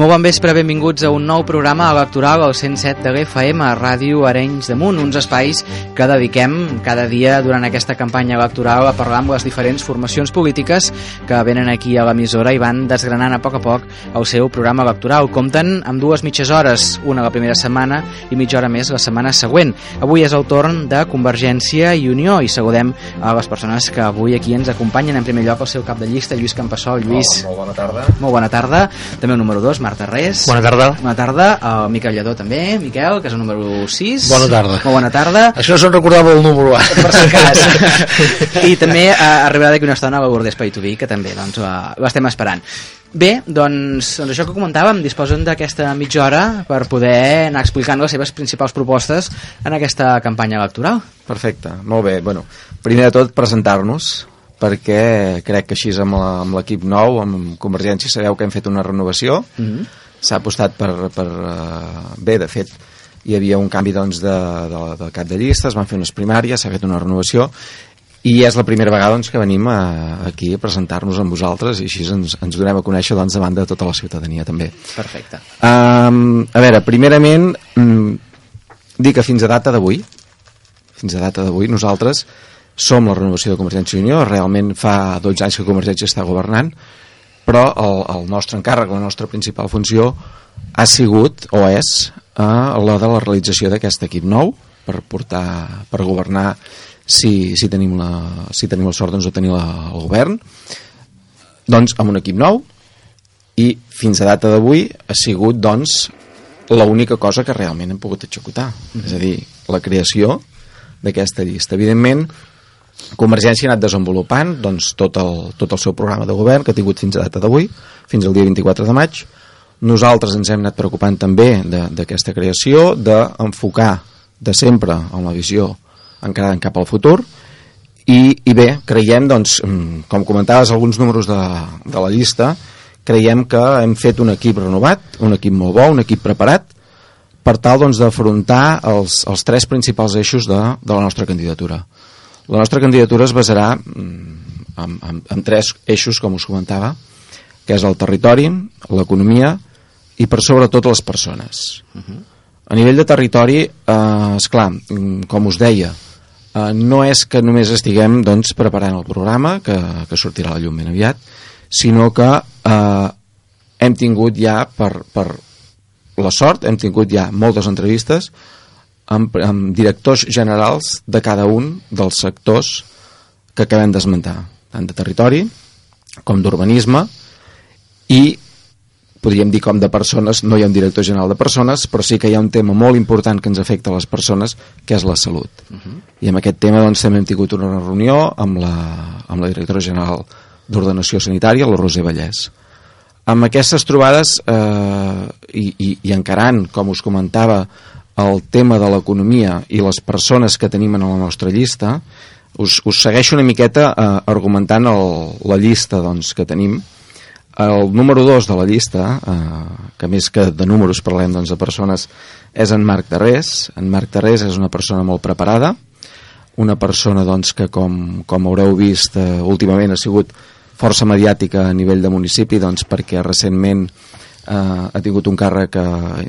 Molt bon vespre, benvinguts a un nou programa electoral al 107 de l'FM a Ràdio Arenys de Munt, uns espais que dediquem cada dia durant aquesta campanya electoral a parlar amb les diferents formacions polítiques que venen aquí a l'emissora i van desgranant a poc a poc el seu programa electoral. Compten amb dues mitges hores, una la primera setmana i mitja hora més la setmana següent. Avui és el torn de Convergència i Unió i saludem a les persones que avui aquí ens acompanyen. En primer lloc el seu cap de llista, Lluís Campassol. Lluís, Hola, molt bona tarda. molt bona tarda. També el número 2, Marta Res. Bona tarda. Bona tarda. El Miquel Lledó també. Miquel, que és el número 6. Bona tarda. Molt bona tarda. Això se'n recordava el número A. Per si cas. I també eh, arribarà d'aquí una estona la Lourdes Paitubí, que també doncs, la- l'estem esperant. Bé, doncs, doncs això que comentàvem, disposen d'aquesta mitja hora per poder anar explicant les seves principals propostes en aquesta campanya electoral. Perfecte, molt bé. Bueno, primer de tot, presentar-nos, perquè crec que així amb l'equip nou, amb Convergència, sabeu que hem fet una renovació. Mm -hmm. S'ha apostat per... per uh, bé, de fet, hi havia un canvi doncs, de, de, de cap de llista, es van fer unes primàries, s'ha fet una renovació, i és la primera vegada doncs, que venim a, aquí a presentar-nos amb vosaltres i així ens, ens donem a conèixer doncs, davant de tota la ciutadania també. Perfecte. Um, a veure, primerament, um, dir que fins a data d'avui, fins a data d'avui, nosaltres som la renovació de Convergència i Unió, realment fa 12 anys que Convergència està governant, però el, el nostre encàrrec, la nostra principal funció ha sigut, o és, uh, la de la realització d'aquest equip nou, per portar, per governar si, si, tenim, la, si tenim la sort doncs, de tenir la, el govern, doncs amb un equip nou, i fins a data d'avui ha sigut doncs l'única cosa que realment hem pogut executar mm -hmm. és a dir, la creació d'aquesta llista evidentment Convergència ha anat desenvolupant doncs, tot, el, tot el seu programa de govern que ha tingut fins a data d'avui fins al dia 24 de maig nosaltres ens hem anat preocupant també de- d'aquesta creació d'enfocar de sempre amb la visió encarada cap al futur i, i bé, creiem, doncs, mm, com comentaves alguns números de, de la llista, creiem que hem fet un equip renovat, un equip molt bo, un equip preparat, per tal doncs, d'afrontar els, els tres principals eixos de, de la nostra candidatura. La nostra candidatura es basarà mm, en, en, en tres eixos, com us comentava, que és el territori, l'economia i per sobretot les persones. A nivell de territori, eh, esclar, mm, com us deia, eh, no és que només estiguem doncs, preparant el programa, que, que sortirà a la llum ben aviat, sinó que eh, hem tingut ja, per, per la sort, hem tingut ja moltes entrevistes amb, amb directors generals de cada un dels sectors que acabem d'esmentar, tant de territori com d'urbanisme i podríem dir com de persones, no hi ha un director general de persones, però sí que hi ha un tema molt important que ens afecta a les persones, que és la salut. Uh -huh. I amb aquest tema doncs, també hem tingut una reunió amb la, amb la directora general d'Ordenació Sanitària, la Roser Vallès. Amb aquestes trobades eh, i, i, i encarant, com us comentava, el tema de l'economia i les persones que tenim en la nostra llista, us, us segueixo una miqueta eh, argumentant el, la llista doncs, que tenim, el número 2 de la llista, eh, que més que de números parlem doncs, de persones, és en Marc Tarrés. En Marc Tarrés és una persona molt preparada, una persona doncs, que, com, com haureu vist, eh, últimament ha sigut força mediàtica a nivell de municipi doncs, perquè recentment eh, ha tingut un càrrec que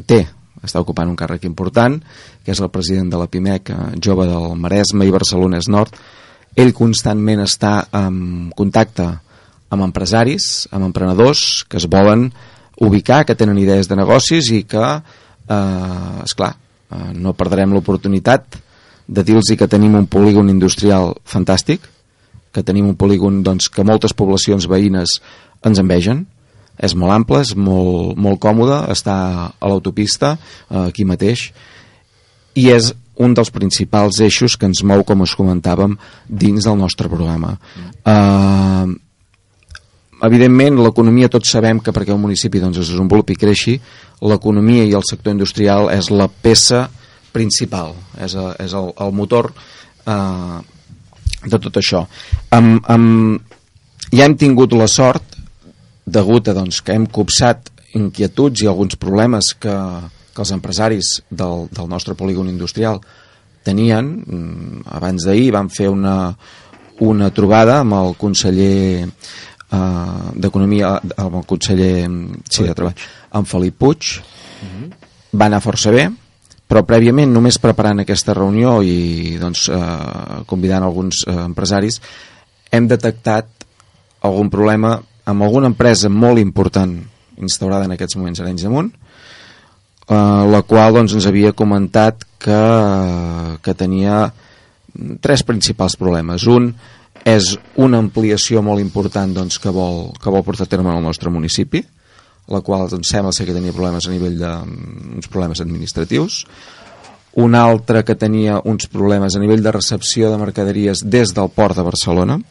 té, està ocupant un càrrec important, que és el president de la PIMEC, eh, jove del Maresme i Barcelona és Nord. Ell constantment està en contacte amb empresaris, amb emprenedors que es volen ubicar, que tenen idees de negocis i que, eh, esclar, eh, no perdrem l'oportunitat de dir-los que tenim un polígon industrial fantàstic, que tenim un polígon doncs, que moltes poblacions veïnes ens envegen, és molt ample, és molt, molt còmode, està a l'autopista, eh, aquí mateix, i és un dels principals eixos que ens mou, com us comentàvem, dins del nostre programa. Eh, evidentment l'economia tots sabem que perquè un municipi doncs, es desenvolupi i creixi l'economia i el sector industrial és la peça principal és, a, és el, el motor eh, de tot això amb, amb, ja hem tingut la sort degut a doncs, que hem copsat inquietuds i alguns problemes que, que els empresaris del, del nostre polígon industrial tenien. Mm, abans d'ahir vam fer una, una trobada amb el conseller eh, d'Economia amb el conseller sí, de Treball, amb Felip Puig. Va anar força bé però prèviament només preparant aquesta reunió i doncs, eh, convidant alguns eh, empresaris hem detectat algun problema amb alguna empresa molt important instaurada en aquests moments a Arenys de Munt eh, la qual doncs, ens havia comentat que, que tenia tres principals problemes. Un és una ampliació molt important doncs, que, vol, que vol portar a terme al nostre municipi la qual doncs, sembla ser que tenia problemes a nivell de uns problemes administratius. Una altra que tenia uns problemes a nivell de recepció de mercaderies des del port de Barcelona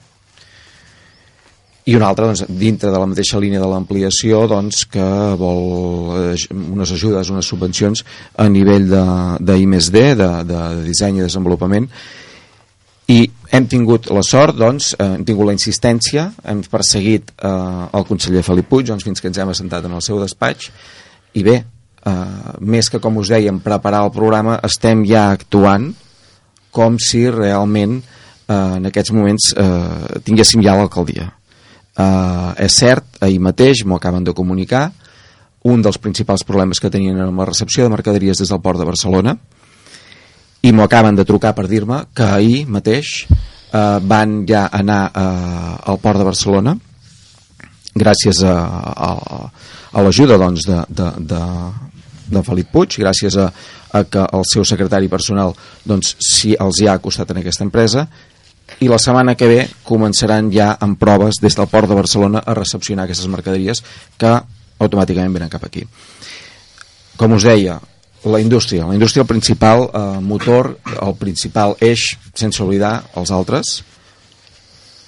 i una altra doncs, dintre de la mateixa línia de l'ampliació doncs, que vol eh, unes ajudes, unes subvencions a nivell de, de I+D, de, de disseny i desenvolupament i hem tingut la sort, doncs, eh, hem tingut la insistència, hem perseguit eh, el conseller Felip Puig doncs, fins que ens hem assentat en el seu despatx i bé, eh, més que com us dèiem preparar el programa, estem ja actuant com si realment eh, en aquests moments eh, tinguéssim ja l'alcaldia. Eh, és cert, ahir mateix m'ho acaben de comunicar, un dels principals problemes que tenien amb la recepció de mercaderies des del port de Barcelona, i m'ho acaben de trucar per dir-me que ahir mateix eh, van ja anar eh, al port de Barcelona gràcies a, a, a l'ajuda doncs, de, de, de, de Felip Puig, gràcies a, a que el seu secretari personal doncs, si els hi ha acostat en aquesta empresa i la setmana que ve començaran ja amb proves des del port de Barcelona a recepcionar aquestes mercaderies que automàticament venen cap aquí. Com us deia, la indústria, la indústria el principal eh, motor, el principal eix, sense oblidar els altres,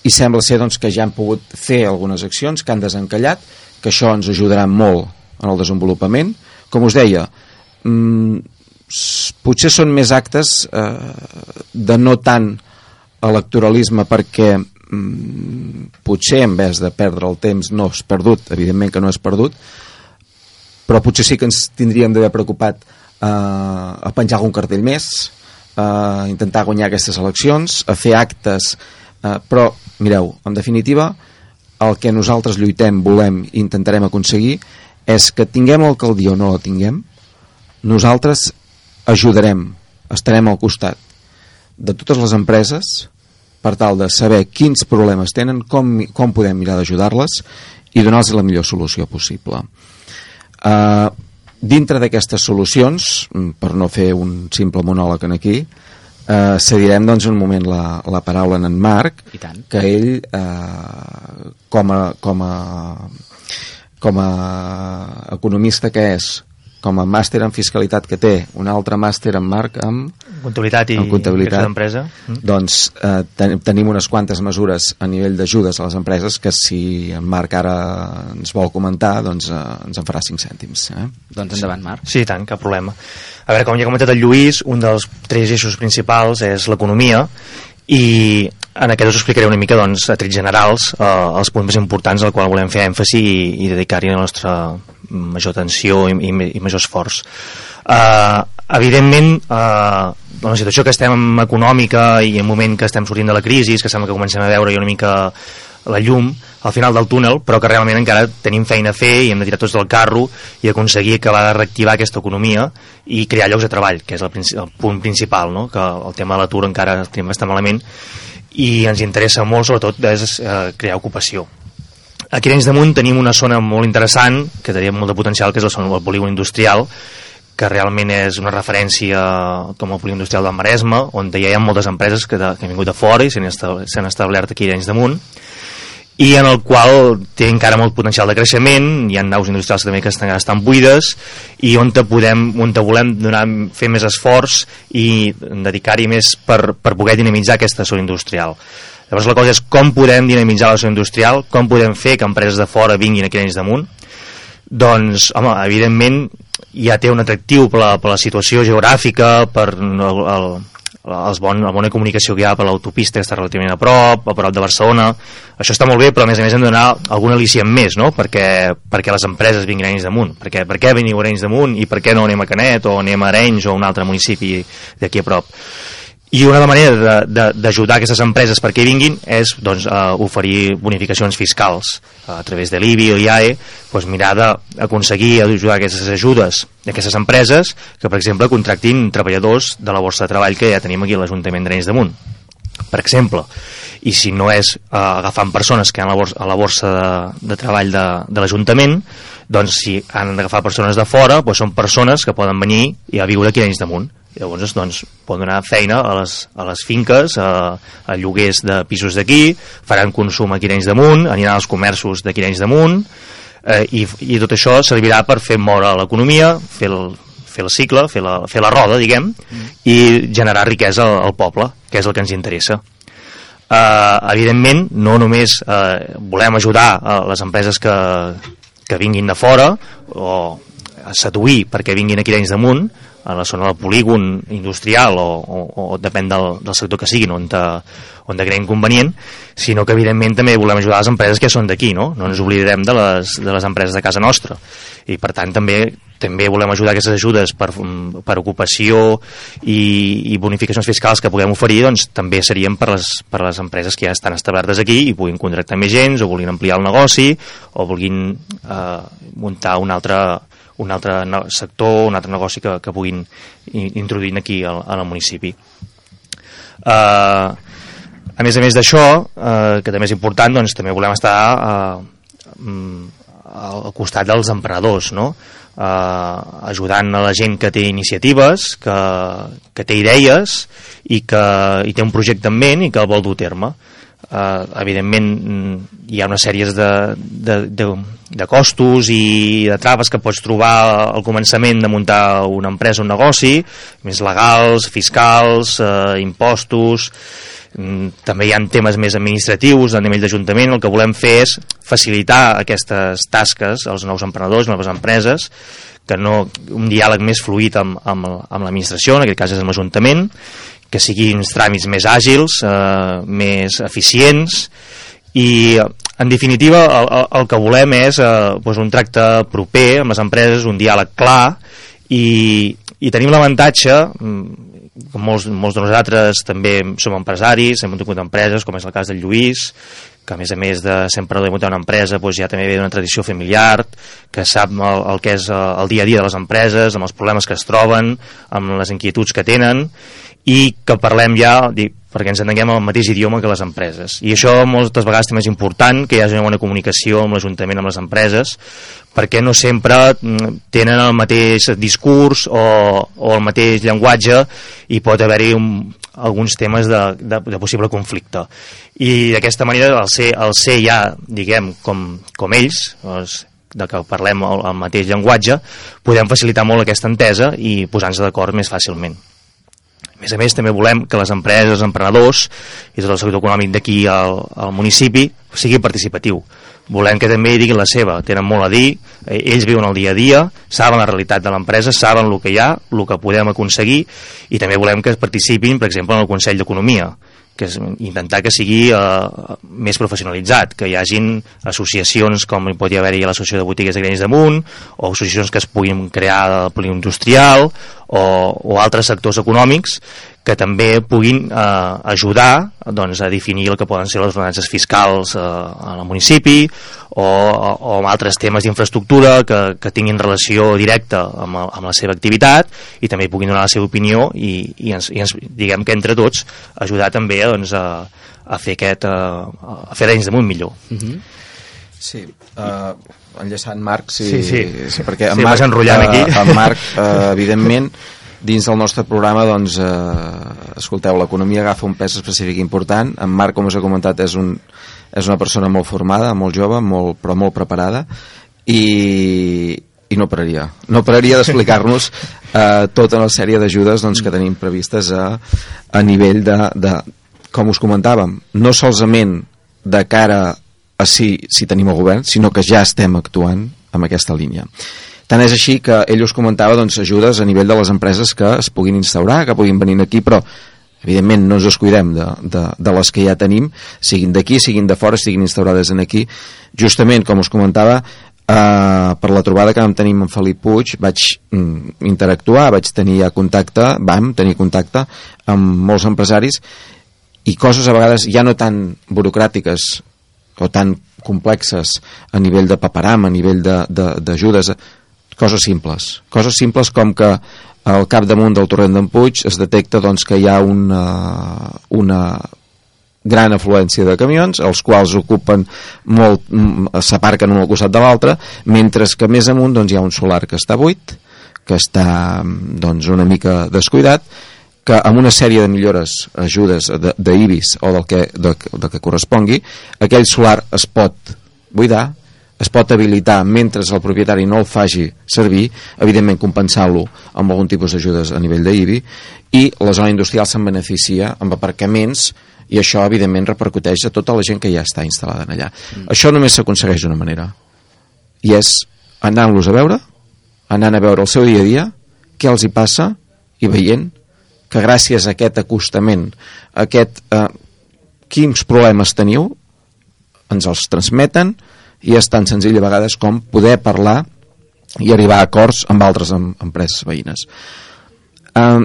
i sembla ser doncs, que ja han pogut fer algunes accions que han desencallat, que això ens ajudarà molt en el desenvolupament. Com us deia, mmm, potser són més actes eh, de no tant electoralisme perquè mmm, potser en vez de perdre el temps no és perdut, evidentment que no és perdut, però potser sí que ens tindríem d'haver preocupat eh, a penjar algun cartell més, a intentar guanyar aquestes eleccions, a fer actes, eh, però, mireu, en definitiva, el que nosaltres lluitem, volem i intentarem aconseguir és que tinguem l'alcaldia o no la tinguem, nosaltres ajudarem, estarem al costat de totes les empreses per tal de saber quins problemes tenen, com, com podem mirar d'ajudar-les i donar-los la millor solució possible. Uh, dintre d'aquestes solucions, mm, per no fer un simple monòleg en aquí, eh, cedirem doncs un moment la, la paraula en en Marc, que ell, eh, com, a, com, a, com a economista que és, com a màster en fiscalitat que té, un altre màster en Marc amb comptabilitat i en comptabilitat d'empresa mm. doncs eh, ten, tenim unes quantes mesures a nivell d'ajudes a les empreses que si en Marc ara ens vol comentar doncs eh, ens en farà 5 cèntims eh? doncs endavant Marc sí, tant, cap problema a veure, com ja ha comentat el Lluís un dels tres eixos principals és l'economia i en aquest us explicaré una mica doncs, a trets generals eh, els punts més importants al qual volem fer èmfasi i, i dedicar-hi la nostra major atenció i, i, i major esforç eh, evidentment eh, la situació que estem econòmica i en moment que estem sortint de la crisi que sembla que comencem a veure una mica la llum al final del túnel, però que realment encara tenim feina a fer i hem de tirar tots del carro i aconseguir acabar de reactivar aquesta economia i crear llocs de treball, que és el, el punt principal, no? que el tema de l'atur encara tenim bastant malament i ens interessa molt, sobretot, és eh, crear ocupació. Aquí a Arenys de Munt tenim una zona molt interessant, que tenia molt de potencial, que és la zona del polígon industrial, que realment és una referència com el polígon industrial del Maresme, on ja hi ha moltes empreses que, de, que han vingut de fora i s'han establert, aquí a Arenys de Munt, i en el qual té encara molt potencial de creixement, hi ha naus industrials també que estan, estan buides i on te podem, on te volem donar, fer més esforç i dedicar-hi més per, per poder dinamitzar aquesta zona industrial. Llavors la cosa és com podem dinamitzar la zona industrial, com podem fer que empreses de fora vinguin aquí a damunt. Doncs, home, evidentment ja té un atractiu per la, per la situació geogràfica, per el, el, els bon, la bona comunicació que hi ha per l'autopista que està relativament a prop, a prop de Barcelona. Això està molt bé, però a més a més hem de donar algun al·licient més, no? perquè, perquè les empreses vinguin a Arenys damunt perquè, per què veniu a Arenys damunt i per què no anem a Canet o anem a Arenys o a un altre municipi d'aquí a prop i una manera d'ajudar aquestes empreses perquè vinguin és doncs, uh, oferir bonificacions fiscals a través de l'IBI o IAE doncs, mirar d'aconseguir ajudar aquestes ajudes d'aquestes empreses que per exemple contractin treballadors de la borsa de treball que ja tenim aquí a l'Ajuntament d'Arenys de Munt per exemple i si no és uh, agafant persones que han a la borsa, a la borsa de, de treball de, de l'Ajuntament doncs si han d'agafar persones de fora doncs són persones que poden venir i a viure aquí a Arenys de Munt llavors doncs, poden donar feina a les, a les finques, a, a lloguers de pisos d'aquí, faran consum a Quirenys damunt, aniran als comerços de Quirenys damunt, eh, i, i tot això servirà per fer moure l'economia, fer el, fer el cicle, fer la, fer la roda, diguem, mm. i generar riquesa al, al poble, que és el que ens interessa. Eh, evidentment, no només eh, volem ajudar a les empreses que, que vinguin de fora, o a seduir perquè vinguin aquí d'Arenys damunt, a la zona del polígon industrial o, o, o depèn del, del sector que siguin on te, on te creïn convenient sinó que evidentment també volem ajudar les empreses que són d'aquí, no? no ens oblidarem de les, de les empreses de casa nostra i per tant també també volem ajudar aquestes ajudes per, per ocupació i, i bonificacions fiscals que puguem oferir doncs també serien per les, per les empreses que ja estan establertes aquí i puguin contractar més gent o vulguin ampliar el negoci o vulguin eh, muntar un altre un altre sector, un altre negoci que, que puguin introduir aquí al, al municipi. Uh, a més a més d'això, uh, que també és important, doncs també volem estar uh, al costat dels emprenedors, no? Uh, ajudant a la gent que té iniciatives, que, que té idees i que i té un projecte en ment i que el vol dur a terme eh, evidentment hi ha una sèrie de, de, de, de costos i de traves que pots trobar al començament de muntar una empresa, un negoci, més legals, fiscals, eh, impostos, mm, també hi ha temes més administratius a nivell d'Ajuntament, el que volem fer és facilitar aquestes tasques als nous emprenedors, noves empreses, que no un diàleg més fluid amb, amb, amb l'administració, en aquest cas és amb l'Ajuntament, que siguin tràmits més àgils, eh, més eficients i en definitiva el, el, que volem és eh, doncs un tracte proper amb les empreses, un diàleg clar i, i tenim l'avantatge mm, molts, molts de nosaltres també som empresaris, hem tingut empreses com és el cas del Lluís que a més a més de ser emprenedor i muntar una empresa doncs ja també ve d'una tradició familiar que sap el, el que és el dia a dia de les empreses amb els problemes que es troben amb les inquietuds que tenen i que parlem ja, dic, perquè ens entenguem el mateix idioma que les empreses. I això moltes vegades també és important, que hi hagi una bona comunicació amb l'Ajuntament, amb les empreses, perquè no sempre mm, tenen el mateix discurs o, o el mateix llenguatge i pot haver-hi alguns temes de, de, de possible conflicte. I d'aquesta manera, el ser, el ser ja, diguem, com, com ells, doncs, de que parlem el, el mateix llenguatge, podem facilitar molt aquesta entesa i posar-nos d'acord més fàcilment. Més a més, també volem que les empreses, els emprenedors i tot el sector econòmic d'aquí al, al municipi sigui participatiu. Volem que també diguin la seva, tenen molt a dir, eh, ells viuen el dia a dia, saben la realitat de l'empresa, saben el que hi ha, el que podem aconseguir i també volem que participin, per exemple, en el Consell d'Economia que és intentar que sigui eh, més professionalitzat, que hi hagin associacions com hi pot haver-hi l'Associació de Botigues de Granys d'Amunt, o associacions que es puguin crear del poliindustrial, o, o altres sectors econòmics que també puguin eh, ajudar doncs, a definir el que poden ser les ordenances fiscals eh, al municipi o, o, amb altres temes d'infraestructura que, que tinguin relació directa amb, amb la seva activitat i també puguin donar la seva opinió i, i, ens, i ens, diguem que entre tots ajudar també doncs, a, a fer aquest eh, a fer anys damunt millor uh mhm. -huh. Sí, uh, enllaçant Marc sí, sí, sí. sí perquè en sí, Marc, uh, aquí. en Marc uh, evidentment dins del nostre programa doncs, eh, escolteu, l'economia agafa un pes específic important. En Marc, com us he comentat, és, un, és una persona molt formada, molt jove molt, però molt preparada. I, i no pararia no pararia d'explicar-nos eh, tota una sèrie d'ajudes doncs, que tenim previstes a, a nivell de, de com us comentàvem, no solament de cara a si, si tenim el govern, sinó que ja estem actuant amb aquesta línia tant és així que ell us comentava doncs, ajudes a nivell de les empreses que es puguin instaurar, que puguin venir aquí, però evidentment no ens descuidem de, de, de les que ja tenim, siguin d'aquí, siguin de fora, siguin instaurades en aquí. Justament, com us comentava, Uh, per la trobada que vam tenir amb Felip Puig vaig mm, interactuar, vaig tenir ja contacte, vam tenir contacte amb molts empresaris i coses a vegades ja no tan burocràtiques o tan complexes a nivell de paperam, a nivell d'ajudes, coses simples. Coses simples com que al capdamunt del torrent d'en Puig es detecta doncs, que hi ha una, una gran afluència de camions, els quals ocupen molt, mm, s'aparquen un al costat de l'altre, mentre que més amunt doncs, hi ha un solar que està buit, que està doncs, una mica descuidat, que amb una sèrie de millores, ajudes d'IBIS o del que, de, de que correspongui, aquell solar es pot buidar, es pot habilitar mentre el propietari no el faci servir, evidentment compensant-lo amb algun tipus d'ajudes a nivell d'IBI, i la zona industrial se'n beneficia amb aparcaments i això evidentment repercuteix a tota la gent que ja està instal·lada allà. Mm. Això només s'aconsegueix d'una manera i és anant-los a veure anant a veure el seu dia a dia què els hi passa i veient que gràcies a aquest acostament a aquest eh, quins problemes teniu ens els transmeten i és tan senzill a vegades com poder parlar i arribar a acords amb altres em empreses veïnes eh,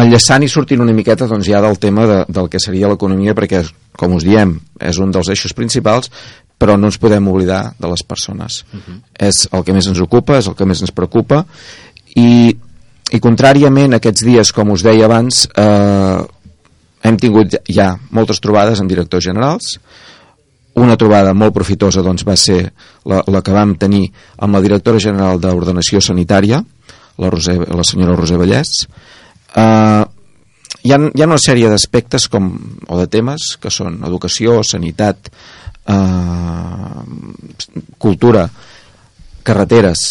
enllaçant i sortint una miqueta doncs, ja del tema de, del que seria l'economia perquè, com us diem, és un dels eixos principals però no ens podem oblidar de les persones uh -huh. és el que més ens ocupa, és el que més ens preocupa i, i contràriament aquests dies, com us deia abans eh, hem tingut ja moltes trobades amb directors generals una trobada molt profitosa doncs, va ser la, la que vam tenir amb la directora general d'Ordenació Sanitària la, Roser, la senyora Roser Vallès Uh, hi, ha, hi ha una sèrie d'aspectes com o de temes que són educació, sanitat, uh, cultura, carreteres,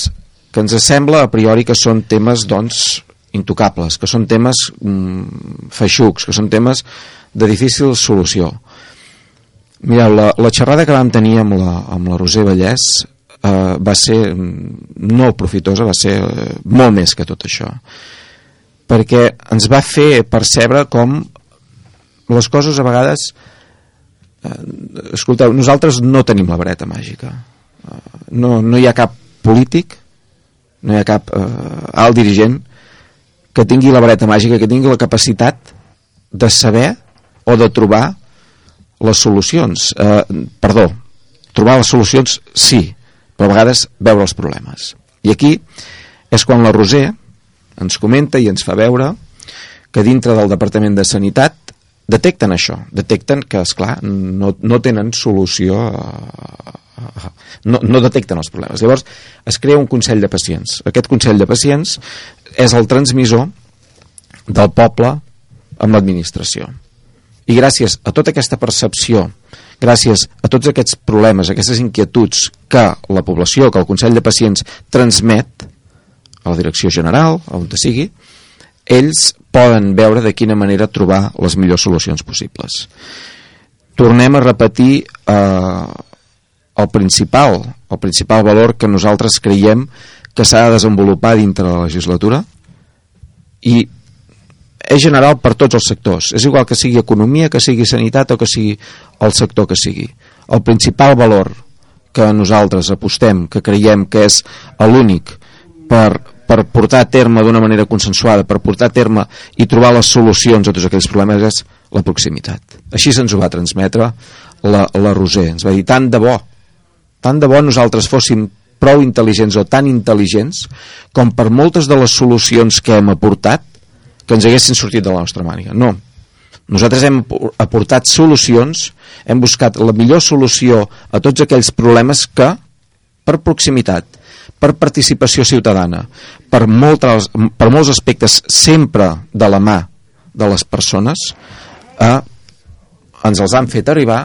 que ens sembla a priori que són temes doncs intocables, que són temes mm, feixucs, que són temes de difícil solució. Mireu, la, la xerrada que vam tenir amb la, amb la Roser Vallès eh, va ser no profitosa, va ser eh, molt més que tot això. Perquè ens va fer percebre com les coses a vegades eh, escolteu, nosaltres no tenim la vareta màgica. Eh, no, no hi ha cap polític no hi ha cap eh, alt dirigent que tingui la vareta màgica que tingui la capacitat de saber o de trobar les solucions eh, perdó, trobar les solucions sí, però a vegades veure els problemes i aquí és quan la Roser ens comenta i ens fa veure que dintre del Departament de Sanitat detecten això, detecten que, és clar no, no tenen solució a, no, no detecten els problemes. Llavors es crea un Consell de Pacients. Aquest Consell de Pacients és el transmissor del poble amb l'administració. I gràcies a tota aquesta percepció, gràcies a tots aquests problemes, aquestes inquietuds que la població, que el Consell de Pacients transmet, a la direcció general, on sigui, ells poden veure de quina manera trobar les millors solucions possibles. Tornem a repetir eh, el principal, el principal valor que nosaltres creiem que s'ha de desenvolupar dintre de la legislatura i és general per tots els sectors. És igual que sigui economia, que sigui sanitat o que sigui el sector que sigui. El principal valor que nosaltres apostem, que creiem que és l'únic per per portar a terme d'una manera consensuada, per portar a terme i trobar les solucions a tots aquells problemes és la proximitat. Així se'ns ho va transmetre la, la Roser. Ens va dir, tant de bo, tant de bo nosaltres fóssim prou intel·ligents o tan intel·ligents com per moltes de les solucions que hem aportat que ens haguessin sortit de la nostra màniga. No. Nosaltres hem aportat solucions, hem buscat la millor solució a tots aquells problemes que, per proximitat, per participació ciutadana, per, moltes, per molts aspectes sempre de la mà de les persones, eh, ens els han fet arribar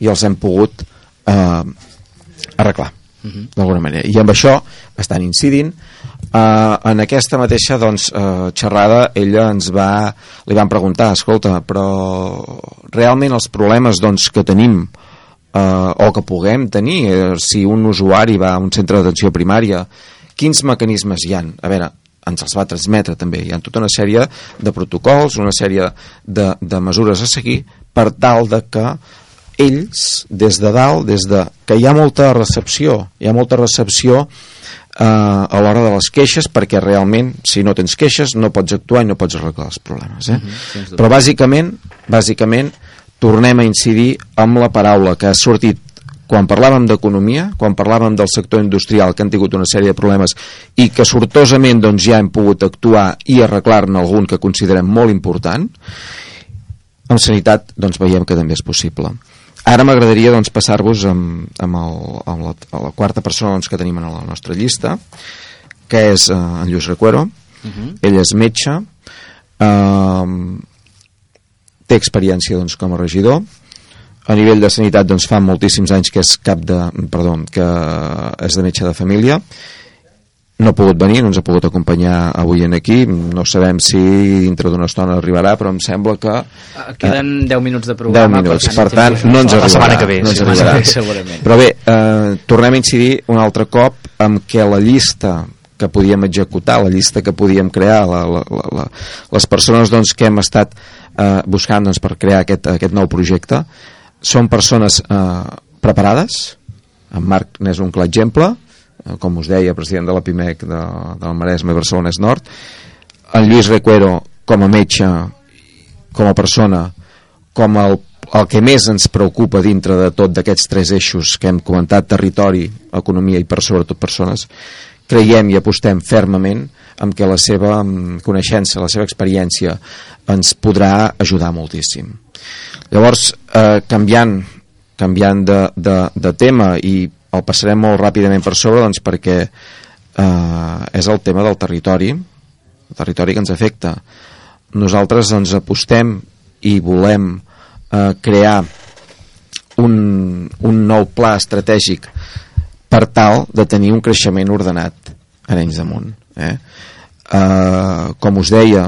i els hem pogut eh, arreglar uh. -huh. d'alguna manera. I amb això estan incidint eh, en aquesta mateixa doncs, eh, xerrada ella ens va, li van preguntar escolta, però realment els problemes doncs, que tenim eh, o que puguem tenir eh, si un usuari va a un centre d'atenció primària quins mecanismes hi han a veure, ens els va transmetre també hi ha tota una sèrie de protocols una sèrie de, de mesures a seguir per tal de que ells, des de dalt, des de que hi ha molta recepció, hi ha molta recepció eh, a l'hora de les queixes perquè realment si no tens queixes no pots actuar i no pots arreglar els problemes eh? Sens dubte. però bàsicament bàsicament tornem a incidir amb la paraula que ha sortit quan parlàvem d'economia, quan parlàvem del sector industrial que han tingut una sèrie de problemes i que sortosament doncs, ja hem pogut actuar i arreglar-ne algun que considerem molt important amb sanitat doncs, veiem que també és possible ara m'agradaria doncs, passar-vos amb, amb, el, amb la, la quarta persona doncs, que tenim en la nostra llista que és eh, en Lluís Recuero. Mhm. ell és metge eh, té experiència doncs, com a regidor. A nivell de sanitat doncs, fa moltíssims anys que és cap de, perdó, que és de metge de família no ha pogut venir, no ens ha pogut acompanyar avui en aquí, no sabem si dintre d'una estona arribarà, però em sembla que Ah, Queden 10 minuts de 10 programa. minuts, si per tant no ens La arribarà, setmana que ve, no sí, arribarà. Sí, segurament. però bé, eh, tornem a incidir un altre cop amb que la llista que podíem executar, la llista que podíem crear, la, la, la, la, les persones doncs, que hem estat eh, buscant doncs, per crear aquest, aquest nou projecte són persones eh, preparades, en Marc n'és un clar exemple, eh, com us deia, president de la PIMEC de, del Maresme Barcelona és Nord, en Lluís Recuero com a metge, com a persona, com el, el que més ens preocupa dintre de tot d'aquests tres eixos que hem comentat, territori, economia i per sobretot persones, creiem i apostem fermament en què la seva coneixença, la seva experiència ens podrà ajudar moltíssim. Llavors, eh, canviant, canviant de, de, de tema i el passarem molt ràpidament per sobre doncs perquè eh, és el tema del territori, el territori que ens afecta. Nosaltres doncs, apostem i volem eh, crear un, un nou pla estratègic per tal de tenir un creixement ordenat a Arenys de Munt. Eh? Eh, com us deia,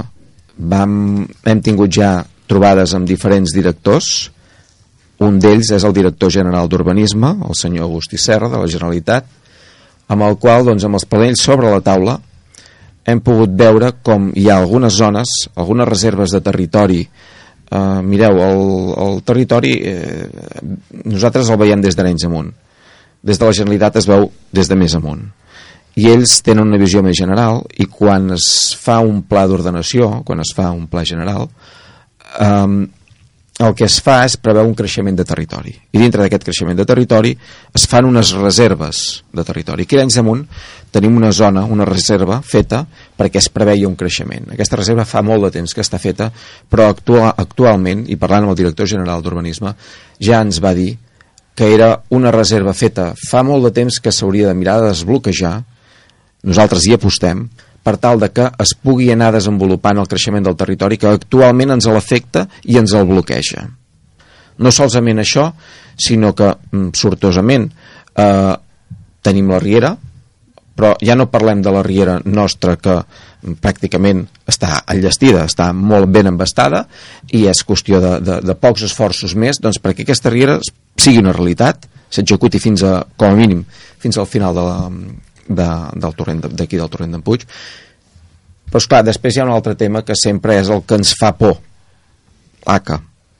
vam, hem tingut ja trobades amb diferents directors, un d'ells és el director general d'Urbanisme, el senyor Agustí Serra, de la Generalitat, amb el qual, doncs, amb els panells sobre la taula, hem pogut veure com hi ha algunes zones, algunes reserves de territori. Uh, mireu, el, el territori, eh, nosaltres el veiem des d'Arenys amunt. Des de la Generalitat es veu des de més amunt. I ells tenen una visió més general i quan es fa un pla d'ordenació, quan es fa un pla general, um, el que es fa és preveu un creixement de territori. I dintre d'aquest creixement de territori es fan unes reserves de territori. Aquí a Arenys de Munt tenim una zona, una reserva feta perquè es preveia un creixement. Aquesta reserva fa molt de temps que està feta però actua, actualment, i parlant amb el director general d'Urbanisme ja ens va dir que era una reserva feta fa molt de temps que s'hauria de mirar de desbloquejar. Nosaltres hi apostem per tal de que es pugui anar desenvolupant el creixement del territori que actualment ens l'afecta i ens el bloqueja. No solament això, sinó que mm, sortosament eh, tenim la Riera, però ja no parlem de la Riera nostra que mm, pràcticament està enllestida, està molt ben embastada i és qüestió de, de, de pocs esforços més doncs perquè aquesta Riera sigui una realitat, s'executi fins a, com a mínim, fins al final de la, de, del torrent d'aquí del torrent d'en Puig. Però esclar, després hi ha un altre tema que sempre és el que ens fa por. l'ACA,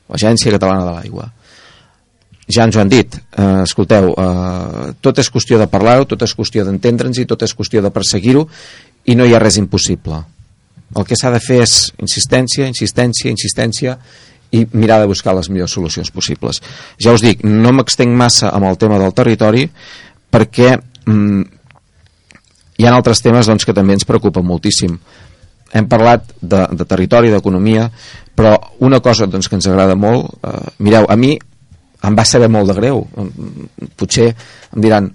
l'Agència Catalana de l'Aigua. Ja ens ho han dit. Eh, escolteu, eh, tot és qüestió de parlar-ho, tot és qüestió d'entendre'ns i tot és qüestió de perseguir-ho i no hi ha res impossible. El que s'ha de fer és insistència, insistència, insistència i mirar de buscar les millors solucions possibles. Ja us dic, no m'extenc massa amb el tema del territori perquè mm, hi ha altres temes doncs, que també ens preocupen moltíssim. Hem parlat de, de territori, d'economia, però una cosa doncs, que ens agrada molt, eh, mireu, a mi em va saber molt de greu. Potser em diran,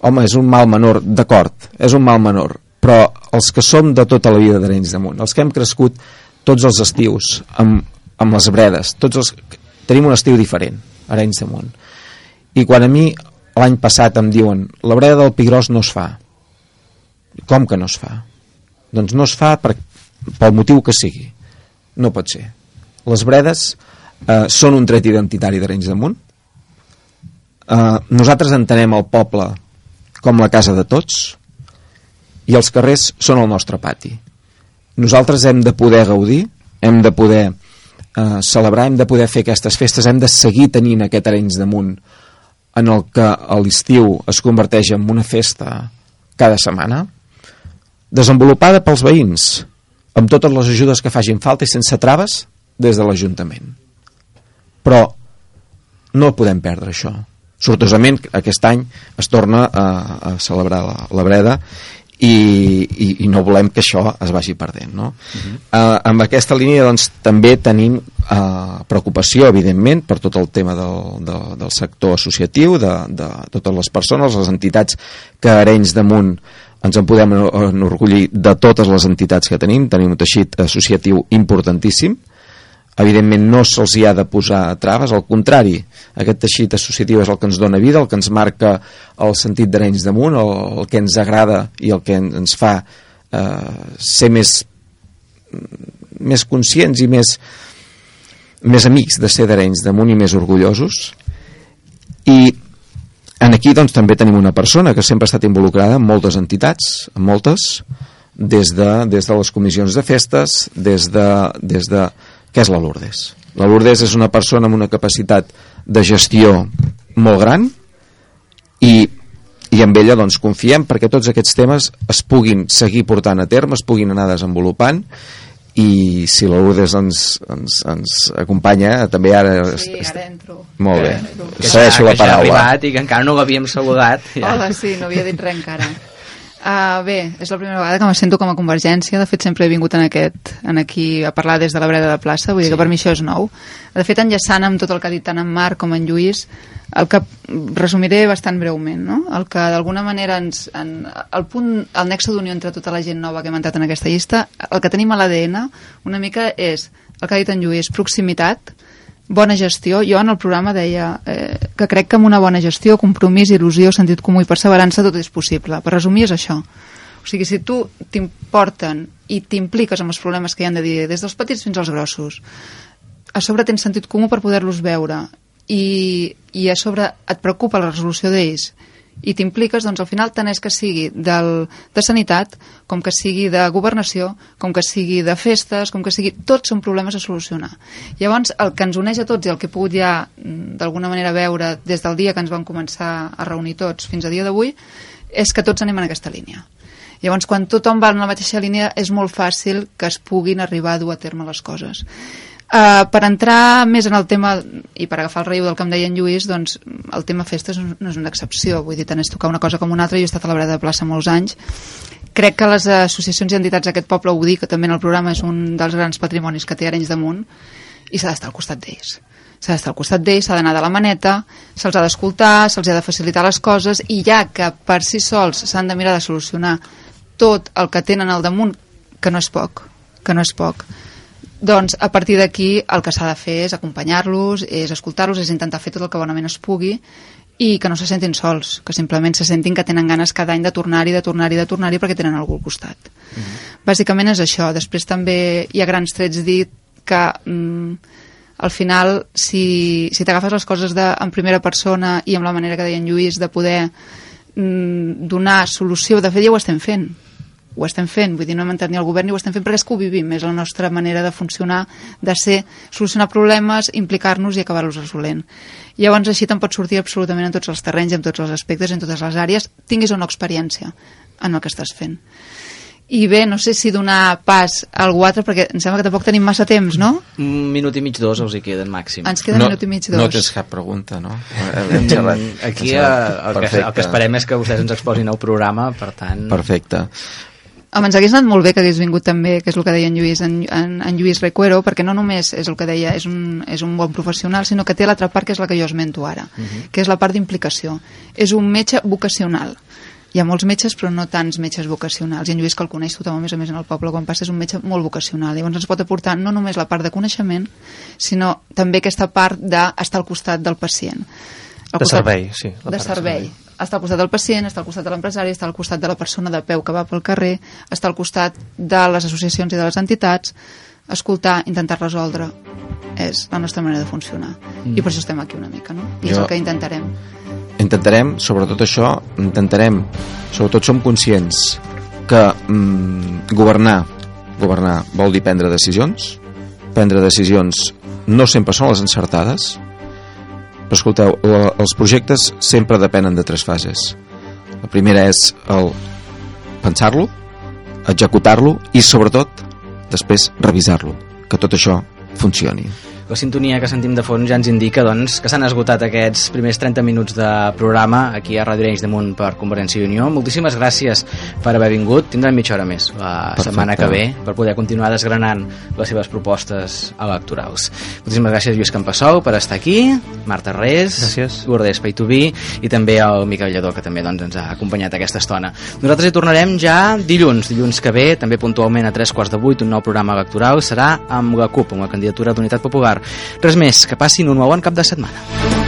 home, és un mal menor, d'acord, és un mal menor, però els que som de tota la vida d'Arenys de Munt, els que hem crescut tots els estius amb, amb les bredes, tots els, tenim un estiu diferent, Arenys de Munt. I quan a mi l'any passat em diuen la breda del Pigrós no es fa, com que no es fa? Doncs no es fa per, pel motiu que sigui. No pot ser. Les bredes eh, són un tret identitari d'Arenys de Munt. Eh, nosaltres entenem el poble com la casa de tots i els carrers són el nostre pati. Nosaltres hem de poder gaudir, hem de poder eh, celebrar, hem de poder fer aquestes festes, hem de seguir tenint aquest Arenys damunt en el que a l'estiu es converteix en una festa cada setmana, desenvolupada pels veïns, amb totes les ajudes que facin falta i sense traves des de l'Ajuntament. Però no podem perdre això. Sortosament, aquest any es torna a, a celebrar la, la breda i, i, i no volem que això es vagi perdent no? Uh -huh. uh, amb aquesta línia doncs, també tenim uh, preocupació evidentment per tot el tema del, del, del sector associatiu de, de totes les persones, les entitats que a Arenys damunt ens en podem enorgullir de totes les entitats que tenim, tenim un teixit associatiu importantíssim. Evidentment no se'ls hi ha de posar traves, al contrari, aquest teixit associatiu és el que ens dona vida, el que ens marca el sentit d'Arenys damunt, el, el que ens agrada i el que ens fa eh, ser més més conscients i més més amics de ser d'Arenys damunt i més orgullosos. I en aquí doncs també tenim una persona que sempre ha estat involucrada en moltes entitats, en moltes des de, des de les comissions de festes des de, des de què és la Lourdes? La Lourdes és una persona amb una capacitat de gestió molt gran i, i amb ella doncs, confiem perquè tots aquests temes es puguin seguir portant a terme, es puguin anar desenvolupant i si la Lourdes ens, ens, ens acompanya també ara... Sí, ara entro. Molt bé, Que segueixo ja- la que ja ha paraula. arribat i que encara no l'havíem saludat. Ja. Hola, sí, no havia dit res encara. Uh, bé, és la primera vegada que me sento com a Convergència. De fet, sempre he vingut en aquest, en aquí a parlar des de la breda de plaça, vull dir que per mi això és nou. De fet, enllaçant amb tot el que ha dit tant en Marc com en Lluís, el que resumiré bastant breument, no? El que d'alguna manera ens... En, el punt, el nexe d'unió entre tota la gent nova que hem entrat en aquesta llista, el que tenim a l'ADN una mica és el que ha dit en Lluís, proximitat, bona gestió. Jo en el programa deia eh, que crec que amb una bona gestió, compromís, il·lusió, sentit comú i perseverança tot és possible. Per resumir és això. O sigui, si tu t'importen i t'impliques amb els problemes que hi han de dir, des dels petits fins als grossos, a sobre tens sentit comú per poder-los veure i, i a sobre et preocupa la resolució d'ells i t'impliques, doncs al final tant és que sigui del, de sanitat, com que sigui de governació, com que sigui de festes, com que sigui... Tots són problemes a solucionar. Llavors, el que ens uneix a tots i el que he pogut ja mm, d'alguna manera veure des del dia que ens vam començar a reunir tots fins a dia d'avui, és que tots anem en aquesta línia. Llavors, quan tothom va en la mateixa línia, és molt fàcil que es puguin arribar a dur a terme les coses. Uh, per entrar més en el tema i per agafar el relleu del que em deia en Lluís doncs el tema festes no és una excepció. Vull dir, tant és tocar una cosa com una altra jo he estat a la Breda de Plaça molts anys. Crec que les associacions i entitats d'aquest poble ho dic, que també en el programa és un dels grans patrimonis que té Arenys damunt i s'ha d'estar al costat d'ells. S'ha d'estar al costat d'ells, s'ha d'anar de la maneta se'ls ha d'escoltar, se'ls ha de facilitar les coses i ja que per si sols s'han de mirar de solucionar tot el que tenen al damunt que no és poc, que no és poc doncs a partir d'aquí el que s'ha de fer és acompanyar-los, és escoltar-los, és intentar fer tot el que bonament es pugui i que no se sentin sols, que simplement se sentin que tenen ganes cada any de tornar-hi, de tornar-hi, de tornar-hi perquè tenen algú al costat. Bàsicament és això. Després també hi ha grans trets dit que mm, al final si, si t'agafes les coses de, en primera persona i amb la manera que deia en Lluís de poder mm, donar solució, de fet ja ho estem fent ho estem fent, vull dir, no hem entrat ni al govern ni ho estem fent perquè és que ho vivim, és la nostra manera de funcionar, de ser, solucionar problemes, implicar-nos i acabar-los resolent. Llavors així te'n pot sortir absolutament en tots els terrenys, en tots els aspectes, en totes les àrees, tinguis o no experiència en el que estàs fent. I bé, no sé si donar pas a algú altre, perquè em sembla que tampoc tenim massa temps, no? Un minut i mig, dos els hi queden màxim. Ens queda un minut i mig, dos. no tens cap pregunta, no? Hem xerrat. Mm, Aquí xerrat. el, que, el que esperem és que vostès ens exposin el programa, per tant... Perfecte. Home, ens hagués anat molt bé que hagués vingut també, que és el que deia en Lluís, en, en, en Lluís Recuero, perquè no només és el que deia, és un, és un bon professional, sinó que té l'altra part que és la que jo esmento ara, uh -huh. que és la part d'implicació. És un metge vocacional. Hi ha molts metges, però no tants metges vocacionals. I en Lluís, que el coneix tothom, a més a més, en el poble, quan passa, és un metge molt vocacional. Llavors ens pot aportar no només la part de coneixement, sinó també aquesta part d'estar al costat del pacient. De costat- servei, sí, la De servei. servei. Està al costat del pacient, està al costat de l'empresari, està al costat de la persona de peu que va pel carrer, està al costat de les associacions i de les entitats, escoltar, intentar resoldre és la nostra manera de funcionar. Mm. I per això estem aquí una mica, no? I és Jo- el que intentarem. intentarem, sobretot això, intentarem, sobretot som conscients que mm, governar, governar vol dir prendre decisions, prendre decisions no sempre són les encertades, però escolteu, la, els projectes sempre depenen de tres fases. La primera és el pensar-lo, executar-lo i sobretot després revisar-lo, que tot això funcioni. La sintonia que sentim de fons ja ens indica doncs, que s'han esgotat aquests primers 30 minuts de programa aquí a Ràdio Arenys de Munt per Convergència i Unió. Moltíssimes gràcies per haver vingut. Tindran mitja hora més la Perfecte. setmana que ve per poder continuar desgranant les seves propostes electorals. Moltíssimes gràcies Lluís Campassou per estar aquí, Marta Res, Gràcies. Lourdes Paitubí i també el Miquel Lledó que també doncs, ens ha acompanyat aquesta estona. Nosaltres hi tornarem ja dilluns, dilluns que ve, també puntualment a tres quarts de vuit, un nou programa electoral serà amb la CUP, amb la candidatura d'Unitat Popular. Res més, que passin un molt bon cap de setmana.